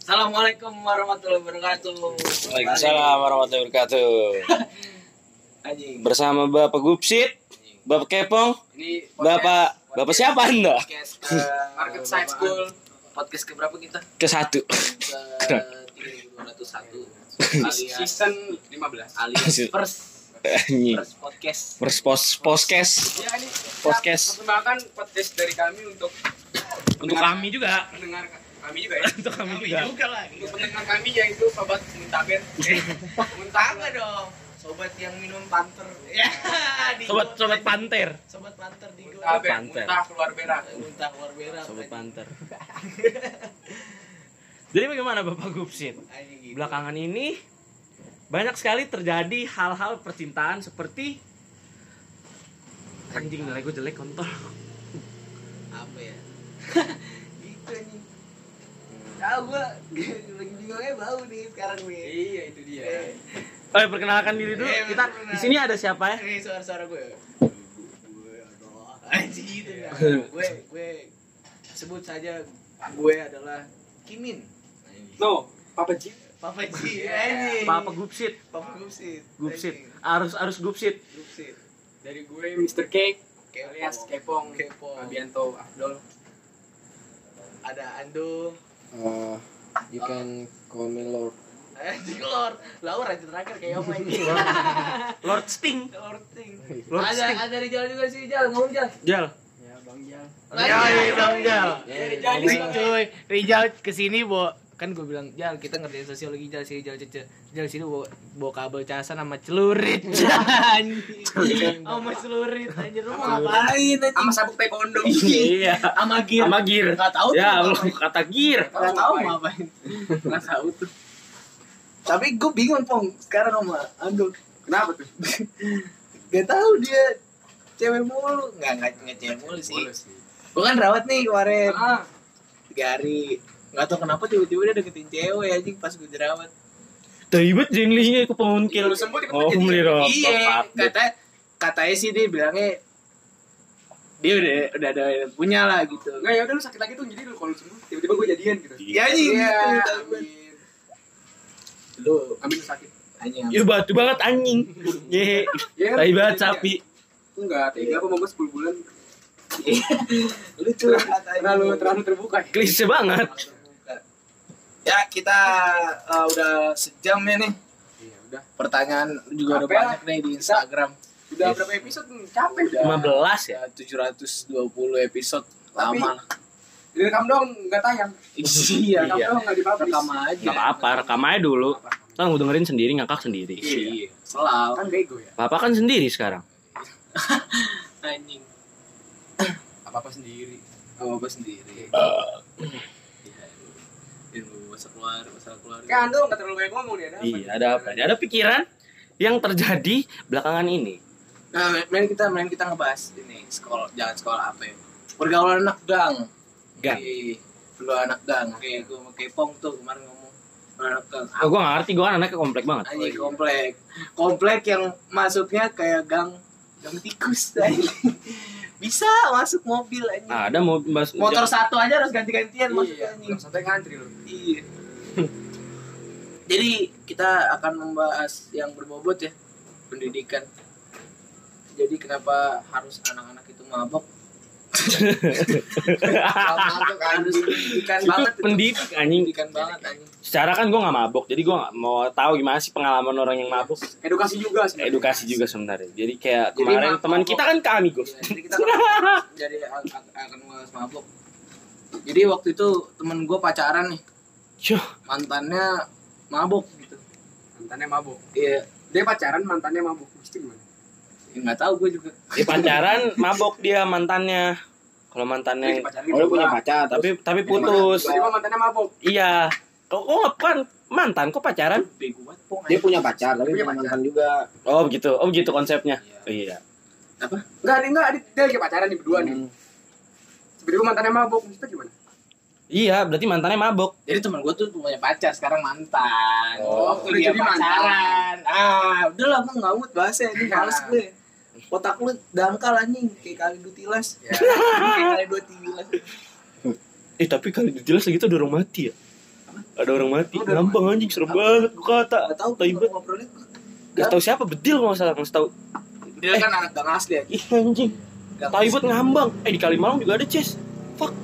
Assalamualaikum warahmatullahi wabarakatuh. Waalaikumsalam warahmatullahi wabarakatuh. Anjing. Bersama Bapak Gupsit, Bapak Kepong, Ini Bapak Bapak siapa Anda? podcast ke Market Science School. Podcast ke berapa kita? Ke satu. Ke 3201 alias season 15 alias first Anjing. first podcast. Pers pos poskes. ya ini Podcast. perkembangan podcast dari kami untuk Untuk kami juga. pendengar kami juga ya Untuk kami juga. untuk pendengar kami yaitu sobat muntaber Muntah dong. Sobat yang minum panter. Ya, di Sobat sobat panter. Sobat panter di gua. muntaber Panter. muntah keluar berak Muntah keluar berak. Sobat panter. Jadi bagaimana Bapak Gupsit? Gitu. Belakangan ini banyak sekali terjadi hal-hal percintaan seperti anjing nilai gue jelek kontol. apa ya tahu gua lagi bingungnya bau nih sekarang nih iya itu dia eh Oh, perkenalkan diri dulu. Eh, Kita di sini ada siapa ya? ini suara-suara gue gue adalah anjing gitu ya gue gue sebut saja gue adalah Kimin no papa Ji Papa Ji anjing Papa Gupsit. Papa Gupsit Gupsit. Harus harus Gupsit. Gupsit dari gue Mr. Cake Kepong. alias Kepong Kepong. Abianto Abdul ada Ando Uh, you can call me Lord. anjing Lord Laur aja terakhir kayak apa ini Lord Sting. Lord Ting Lord ada Sting. ada Rijal juga sih Jal ngomong Jal Jal. ya bang Jal Ya, iya, Bang Jal. jadi Ri- cuy, Rijal ke sini bawa kan gue bilang Jal kita ngerjain sosiologi Jal sini Jal cece Jal sini bawa, bawa kabel casan sama celurit. Sama celurit anjir. Lu mau ngapain sama sabuk taekwondo Iya. sama gear. Sama gear. nggak tahu Ya, ngapain. kata gear. nggak tahu mau ngapain. Nggak tahu tuh. Tapi gue bingung pong. Sekarang sama Ando kenapa tuh? Gak tahu dia cewek mulu. Nggak nggak cewek mulu sih. Gue kan rawat nih kemarin. Ah. Tiga hari nggak tahu kenapa tiba-tiba dia deketin cewek anjing pas gue jerawat Taibet jenglihnya aku pengungkil. Lu sembuh, Oh, jadi- beli rokok. iya kata katanya sih dia bilangnya dia udah udah ada punya lah gitu nggak ya udah lu sakit lagi tuh jadi lu kalau sembuh tiba-tiba gue jadian gitu ya anjing Iya, tahu gue. amin. lu Amin lu sakit. anjing Ya batu banget anjing. Ye. Ya, Tai banget iya. sapi. Enggak, tiga apa mau 10 bulan. lu curhat Terlalu terlalu terbuka. Klise banget. Ya kita uh, udah sejam ya nih Iya, udah. pertanyaan juga udah Capek lah. banyak nih di Instagram Udah Yes. berapa episode? Hmm, Capek udah. 15 ya? ya 720 episode Tapi- lama Direkam dong, enggak tayang. iya Rekam dong, enggak dipublish. rekam aja Gak apa-apa, rekam aja dulu. Kan gue dengerin sendiri, ngakak sendiri. iya selalu Kan bego ya. Papa kan sendiri sekarang. anjing Apa-apa sendiri. apa apa sendiri ilmu masa keluar masa keluarga Kayak Ando enggak terlalu banyak ngomong nih ada. Iya, ada apa? nih? Ada pikiran yang terjadi belakangan ini. nah main kita main kita ngebahas ini sekolah jangan sekolah apa ya pergaulan anak gang Gang. Iya, pergaulan anak gang kayak gue sama Kepong tuh kemarin ngomong anak gang Oh, gue gak ngerti, gue kan anaknya komplek banget. Anjing komplek komplek yang masuknya kayak gang gang tikus anjing. Bisa masuk mobil anjing Ada mau bahas motor satu aja harus ganti-gantian masuk Iya, anjing sampai ngantri lu. Iya. Jadi kita akan membahas yang berbobot ya pendidikan. Jadi kenapa harus anak-anak itu mabok? Itu banget. pendidik anjing. Pendidikan banget anjing. Secara kan gue gak mabok, jadi gue gak mau tahu gimana sih pengalaman orang yang mabok. Edukasi juga sebenarnya. Edukasi juga sebenarnya. Jadi kayak Jadi kemarin mabok- teman kita kan kami Gus. Iya, jadi kita jadi a- akan mabok. Jadi waktu itu temen gue pacaran nih, Yuh, mantannya mabok gitu. Mantannya mabuk. Iya, Dia pacaran, mantannya mabuk. Mesti gimana? Nggak tahu gue juga. di pacaran mabok dia mantannya. Kalau mantannya Oh, dia punya pacar. tapi tapi putus. Tiba-tiba mantannya mabuk. Iya. Kok kok kan mantan kok pacaran? Dia punya pacar, tapi Dia punya mantan juga. Oh begitu. Oh begitu konsepnya. Iya. Enggak, dia enggak, dia, dia lagi pacaran nih berdua nih. Hmm. Tiba-tiba mantannya mabuk. Maksudnya gimana? Iya, berarti mantannya mabok. Jadi temen gue tuh punya pacar sekarang mantan. Oh, Waktu dia jadi pacaran. Ah, udah lah gue nggak mood bahasnya ini males gue. Otak lu dangkal anjing kayak kali dua tilas. Ya. kayak kali dua tilas. Eh tapi kali ditilas gitu udah orang mati ya. Ada orang mati. Gampang anjing serem banget gua kata. Gak tau Tai banget. ngobrolin Gak tau siapa bedil kalau nggak salah nggak tahu. Dia kan anak gang asli ya Ih anjing. Tai banget ngambang. Eh di Kalimalang juga ada Ces. Fuck.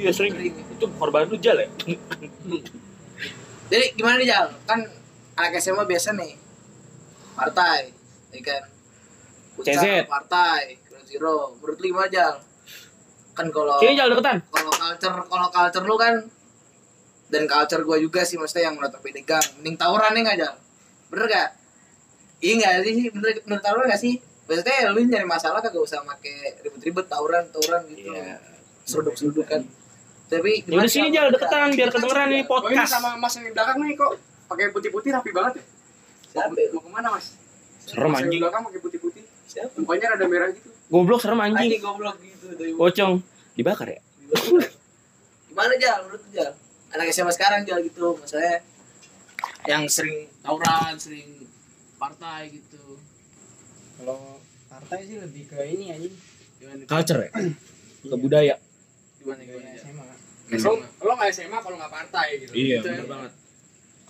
Iya sering. Itu korban lu jal ya? Jadi gimana nih Jal? Kan anak SMA biasa nih Partai ya kan CZ. Partai Ground Zero Menurut lu gimana Jal? Kan kalau Sini jal deketan. kalau culture kalau culture lu kan dan culture gue juga sih maksudnya yang notabene gang mending tawuran nih nggak Jal? Bener gak? Iya nggak sih bener bener tawuran nggak sih? Maksudnya lu nyari masalah kagak usah make ribet-ribet tawuran tawuran gitu Iya. seruduk-seruduk kan tapi Ya udah sini jal deketan biar kedengeran nih Oh ini podcast. sama mas yang di belakang nih kok pakai putih-putih rapi banget ya. Siapa? Mau ke mana mas? Serem anjing. belakang pakai putih-putih. Siapa? Mukanya rada merah gitu. Goblok serem Anjing anjing. goblok gitu dari Pocong dibakar ya? Gimana Jal menurut Jal? Anak SMA sekarang Jal gitu maksudnya yang sering tawuran sering partai gitu Kalau partai sih lebih ke ini anjing. gimana Culture ya? Ke budaya. gimana gimana? SMA. Lo lo nggak SMA kalau nggak partai gitu. Iya, Gitu ya. bener banget.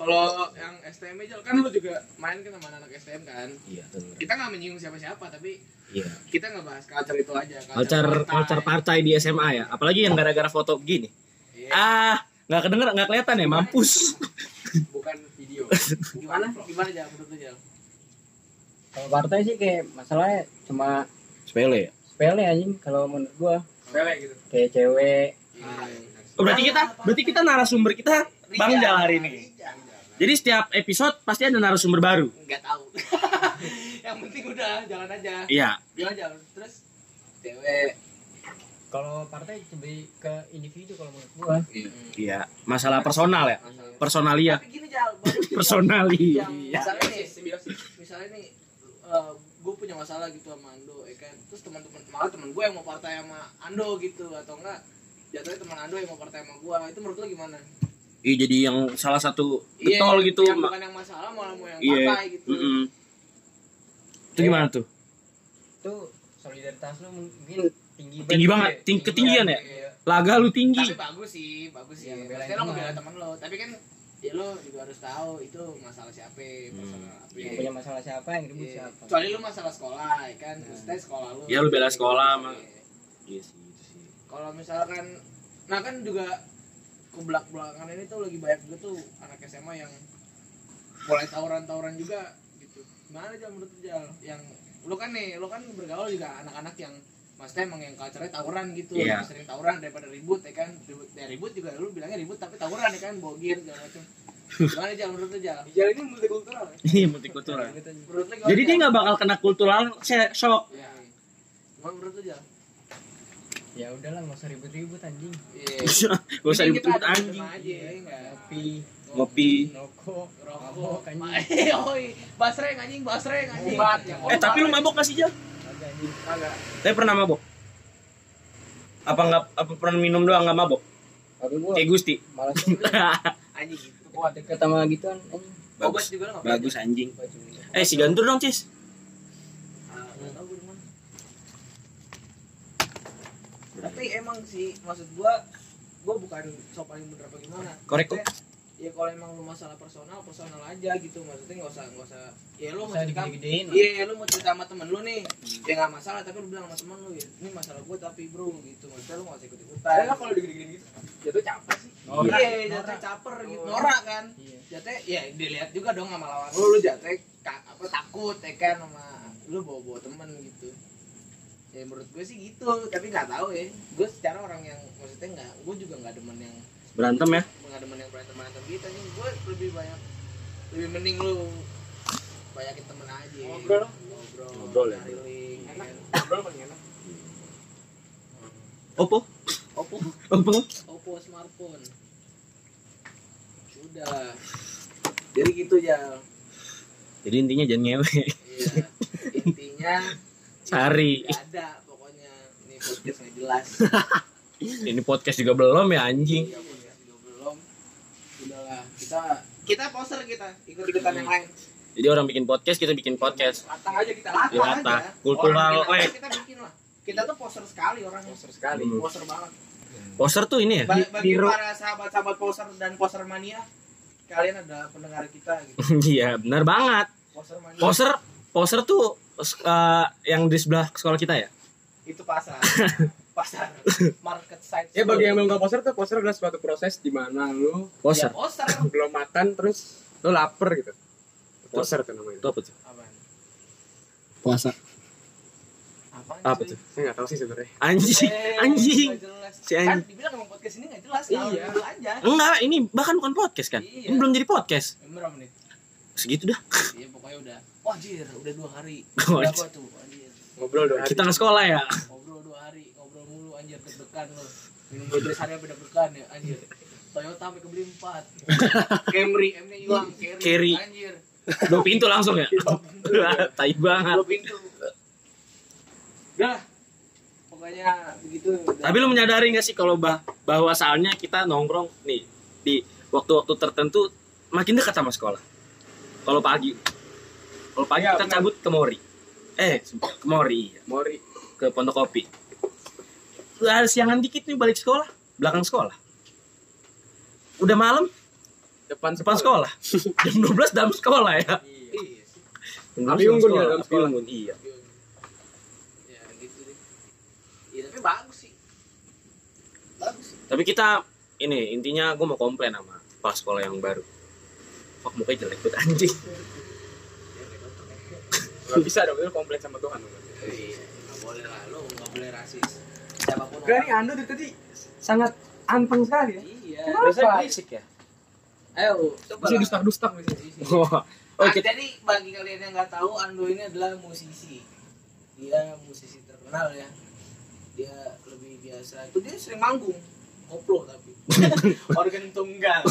Kalau yang STM aja kan lu juga main kan sama anak STM kan Iya, bener. kita nggak menyinggung siapa-siapa tapi Iya. kita nggak bahas culture itu aja Culture culture partai di SMA ya. Apalagi yang gara-gara foto begini. Iya. Ah, nggak kedenger, nggak kelihatan ya, mampus. Bukan video. gimana gimana Jal menurut lu Kalau partai sih kayak masalahnya cuma Sepele ya. sepele anjing kalau menurut gua. Bele gitu. Kayak cewek. Oh, berarti kita berarti kita narasumber kita Bang Jal hari ini. Jadi setiap episode pasti ada narasumber baru. nggak tahu. Yang penting udah jalan aja. Iya. jalan jalan terus? Cewek. Kalau partai lebih ke individu kalau menurut gua. Iya, masalah personal ya. Personalia. tapi gini Jal Personalia. yang misalnya nih misalnya nih gue punya masalah gitu sama Ando ya kan? Terus teman-teman malah teman gue yang mau partai sama Ando gitu atau enggak? Jatuhnya teman Ando yang mau partai sama gue itu menurut lo gimana Iya, jadi yang salah satu Iya, getol gitu. yang bukan yang masalah malah mau yang Iya. partai gitu Mm-mm. Itu gimana tuh? Itu solidaritas lu mungkin tinggi Tinggi banget, ya. ting- ketinggian ya? Iya. Laga lu tinggi. tapi bagus sih bagus sih Yang belain maksudnya lo teman. ngebela teman lo tapi kan ya lo juga harus tahu itu masalah siapa masalah apa Yang punya masalah siapa yang ribut Iya. siapa. kecuali lu masalah sekolah ya kan maksudnya sekolah lu Ya, lu bela sekolah, mah. Iya. Iya sih, itu sih. kalau misalkan nah kan juga ke belak belakangan ini tuh lagi banyak juga tuh anak SMA yang mulai tawuran-tawuran juga gitu gimana aja menurut Jal yang lu kan nih lu kan bergaul juga anak-anak yang maksudnya emang yang culture tawuran gitu Iya. lebih sering tawuran daripada ribut ya kan ribut ya ribut juga lu bilangnya ribut tapi tawuran ya kan bogir segala macam gimana Jal menurut lu Jal Hijau ini multikultural. ya? Iya, multikultural. Jadi dia Jal? nggak bakal kena kultural se- shock. Iya. gimana menurut lu Jal Ya udahlah nggak usah ribut-ribut anjing. Iya. Gak usah Mending kita ribut ada anjing. aja ya enggak Kopi, Ngopi. rokok, rokok anjing. Oi, basreng anjing, basreng anjing. Obat, ya. Eh, tapi lu mabok gak sih, Jal? Kagak. Tapi pernah mabok? Apa nggak apa pernah minum doang nggak mabok? Tapi gua Kayak Gusti. malas Anjing gitu. gua deket sama gituan anjing. Nggak Bagus anjing. Eh, si Gantur dong, Cis. Ah, nggak tahu gua di mana. Tapi emang sih maksud gua gua bukan sok paling bener apa gimana. Korek kok. Ya kalau emang lu masalah personal, personal aja gitu. Maksudnya nggak usah nggak usah. Ya lu mau cerita, iya ya lu mau cerita sama temen lu nih, ya nggak masalah. Tapi lu bilang sama temen lu ya, ini masalah gua tapi bro gitu. Maksudnya lu nggak usah ikut ikutan. Saya kalau digini-gini gitu, jatuh capek sih. Iya, jatuh caper gitu. Norak kan. Iya. Jatuh ya dilihat juga dong sama lawan lu, lu jatuh apa takut ya kan sama lu bawa-bawa temen gitu. Ya menurut gue sih gitu, tapi nggak tahu ya. Gue secara orang yang maksudnya nggak, gue juga nggak demen yang Berantem ya? nggak demen yang berantem berantem gitu nih. Gue lebih banyak lebih mending lu banyakin temen aja. Ngobrol. ngobrol, Ngobrol ya. Enak. kan. Ngobrol paling enak. Oppo? Oppo, Oppo? Oppo smartphone. Sudah. Jadi gitu ya. Jadi intinya jangan ngewe. Iya. Intinya Sari. nggak ada pokoknya ini podcast nggak jelas. Ini podcast juga belum ya anjing. Iya, podcast juga belum. Udahlah, kita kita poster kita ikut-ikutan yang lain. Jadi orang bikin podcast, kita bikin podcast. Latah aja kita. Latah Ya, latah. aja. Kultural, eh. Kita bikin lah. Kita tuh poster sekali orang Poster sekali. Hmm. Poster banget. Poster tuh ini ya? Ba- bagi Biro. para sahabat-sahabat poser dan poser mania, kalian ada pendengar kita gitu. Iya, benar banget. Poser mania Poster poster tuh eh, yang di sebelah sekolah kita ya? itu pasar. pasar market site. Ya bagi yang belum tahu poster tuh poster adalah suatu proses di mana lu Poster. Ya, poster. belum makan terus lu lapar gitu. Poster tuh namanya. Itu apa tuh? Apaan? Puasa. Apaan Apa cuy? tuh? Saya nggak tahu sih sebenarnya. Anjing, Eh, anjing. Si anjing. Kan dibilang emang podcast ini nggak jelas. Iya. aja. Enggak, ini bahkan bukan podcast kan? Iya. Ini belum jadi podcast. Berapa menit? Segitu dah. Iya pokoknya udah. Wah anjir, udah dua hari. Berapa tuh anjir? Ngobrol dong. Kita nggak sekolah ya. Ngobrol dua hari, ngobrol mulu anjir deg-degan lo. Minum dua hari apa deg-degan ya anjir. Toyota sampai kebeli empat. Camry, M-nya hilang. Carry. Anjir. Dua pintu langsung ya. Tai banget. Dua pintu. Udah. Pokoknya begitu. udah. Tapi lu menyadari gak sih kalau bah bahwa soalnya kita nongkrong nih di waktu-waktu tertentu makin dekat sama sekolah. Kalau pagi, kalau pagi Ya, kita cabut ke Mori. Eh, ke Mori, iya. Mori. ke Pondok Kopi. Udah siangan dikit nih balik sekolah, belakang sekolah. Udah malam, Depan depan sekolah. Jam 12 dalam sekolah ya. Iya. Jam 12 Api unggun ya sekolah, dalam sekolah. unggun, Iya. Ya gitu deh. Iya tapi bagus sih. Bagus sih. Tapi kita ini intinya gue mau komplain sama kepala sekolah yang baru. Fuck mukanya jelek banget anjing. Gak bisa dong, lu komplain sama Tuhan. Nggak boleh lah, lu nggak boleh rasis. Siapa pun Gak nih Ando dari tadi sangat anteng sekali ya. Iya. Biasanya berisik ya. Ayo, coba. Gitu. Oh, oh Ah, kita jadi bagi kalian yang nggak tahu, Ando ini adalah musisi. Dia musisi terkenal ya. Dia lebih biasa. Itu dia sering manggung, koplo tapi. Organ tunggal.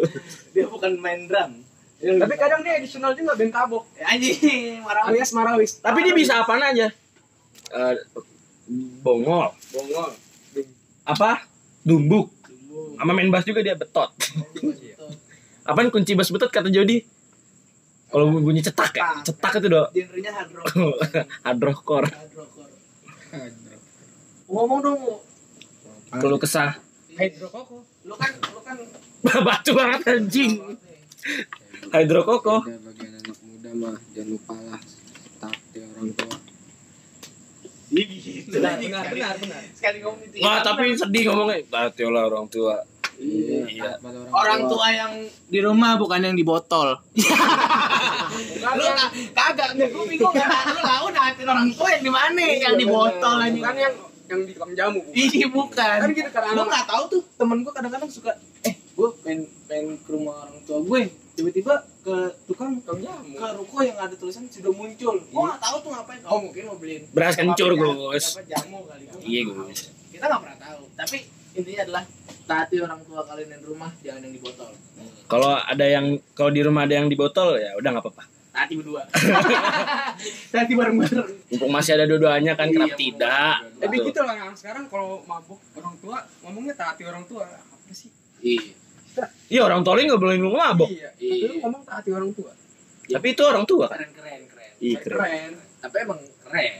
dia bukan main drum. Dia Tapi kadang dia additional juga band kabok. Ya, anjing, marah. Alias Marawis. tapi dia bisa apaan aja? Eh, bongol, Bongol. apa? Dumbuk. Sama main bass juga dia betot. Apaan kunci bass betot kata Jody? Kalau bunyi cetak ya, cetak itu doh. Genrenya hard rock. Hard rocker. Ngomong dong. Kalau kesah. Hydro Koko. lu kan lu kan Batu banget anjing. Hydrokoko. Ada bagian anak muda mah jangan lupa lah taati orang tua. Benar, benar, benar, benar. sekali ngomong itu. Wah, tapi sedih ngomongnya. Hati lah orang tua. Iya. Iya. pada orang tua yang di rumah bukan yang di botol. lu ka- kagak nih gue bingung kan lu tahu naatin orang tua yang di mana yang di botol anjing Bukan yang yang di tukang jamu. bukan. Iya bukan. Kan gitu kan, Gue nggak tahu tuh temen gue kadang-kadang suka eh gue pengen pengen ke rumah orang tua gue tiba-tiba ke tukang Tukang jamu. ke ruko yang ada tulisan sudah muncul. Gue nggak tahu tuh ngapain. Oh mungkin mau beliin Beras kencur, Gus. apa jamu kali. Gua Iya. Gus. Kita nggak pernah tahu. Tapi intinya adalah taati orang tua kalian yang di rumah jangan yang di botol. Kalau ada yang kalau di rumah ada yang di botol ya udah nggak apa-apa. Taati berdua. taati bareng-bareng. Mumpung masih ada dua-duanya kan kenapa Iya, tidak? Tapi Gitu. lah yang sekarang kalau mabuk orang tua ngomongnya taati orang tua. Apa sih? Iya. Iya orang tua nggak boleh lu mabok. Iya. Iya. Tapi lu ngomong taati orang tua. Tapi itu orang tua kan. Keren keren keren. Iya keren. Keren. Tapi emang keren.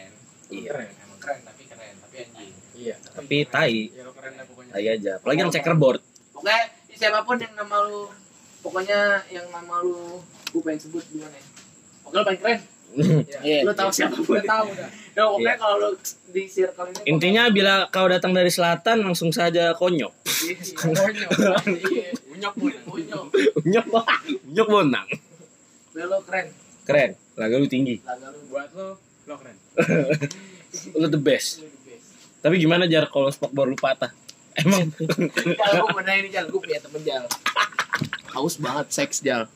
Iya. Keren. Emang keren tapi keren tapi anjing. Iya. Tapi tai. Ya lo keren lah pokoknya. Tai aja. Apalagi yang checkerboard. Pokoknya siapa pun yang nama lu pokoknya yang nama lu gue pengen sebut duluan ya. Pokoknya lu paling keren. Iya. Lu tahu siapa pun. Udah tahu dah. Nah, pokoknya kalau lu di circle ini Intinya bila kau datang dari selatan langsung saja konyok. iya. Unyok pun. Unyok. Unyok, unyok bonang. Udah lu keren. Keren. Laga lu tinggi. Laga lu Buat lo, lo keren. Lu the best. Tapi gimana jar kalau spokbor lu patah? Emang Jal, gue pernah ini Jal, gue punya temen Jal Haus banget seks Jal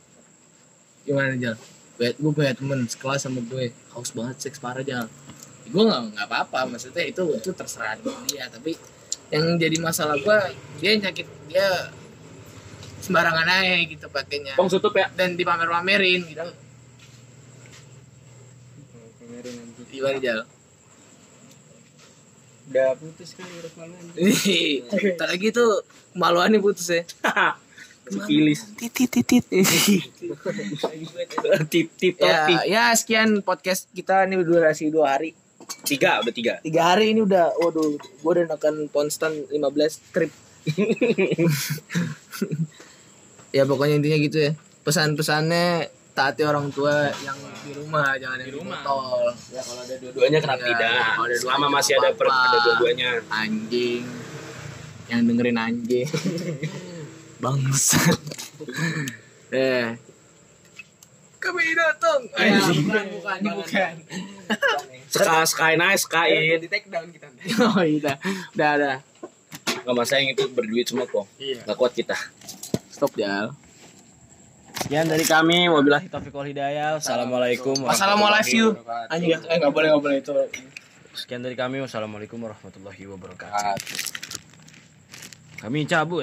Gimana Jal? Gue punya temen sekelas sama gue. Haus banget seks parah Jal. Gue gak, nggak apa-apa, maksudnya itu itu terserah dia. Tapi yang jadi masalah gue, dia nyakit, dia sembarangan aja gitu pakainya. Bang tutup ya. Dan dipamer-pamerin gitu. Gimana Jal? Udah putus kan udah malu. Tak lagi tuh kemaluannya putus ya Sipilis. Titit titit Tip tip topi. ya, ya sekian podcast kita ini durasi dua hari Tiga, udah tiga. tiga hari ini udah waduh gue udah nekan konstan 15 trip ya pokoknya intinya gitu ya pesan-pesannya taati orang tua yang di rumah jangan yang di rumah tol Ya kalau ada dua-duanya kenapa Ya, tidak? kalau ada Selama masih ada per, ada dua-duanya. anjing yang dengerin anjing bangsat eh kami datang Eh, bukan, bukan, ini bukan. Ska, sky nice, sky Di take down kita. oh iya udah udah Gak masa yang itu berduit semua kok. Iya. Gak kuat kita. stop jal Sekian dari kami. Wabillahi taufiq wal hidayah. Assalamualaikum. assalamualaikum anjing ya eh nggak boleh nggak boleh itu Sekian dari kami. Wassalamualaikum warahmatullahi wabarakatuh. Kami cabut.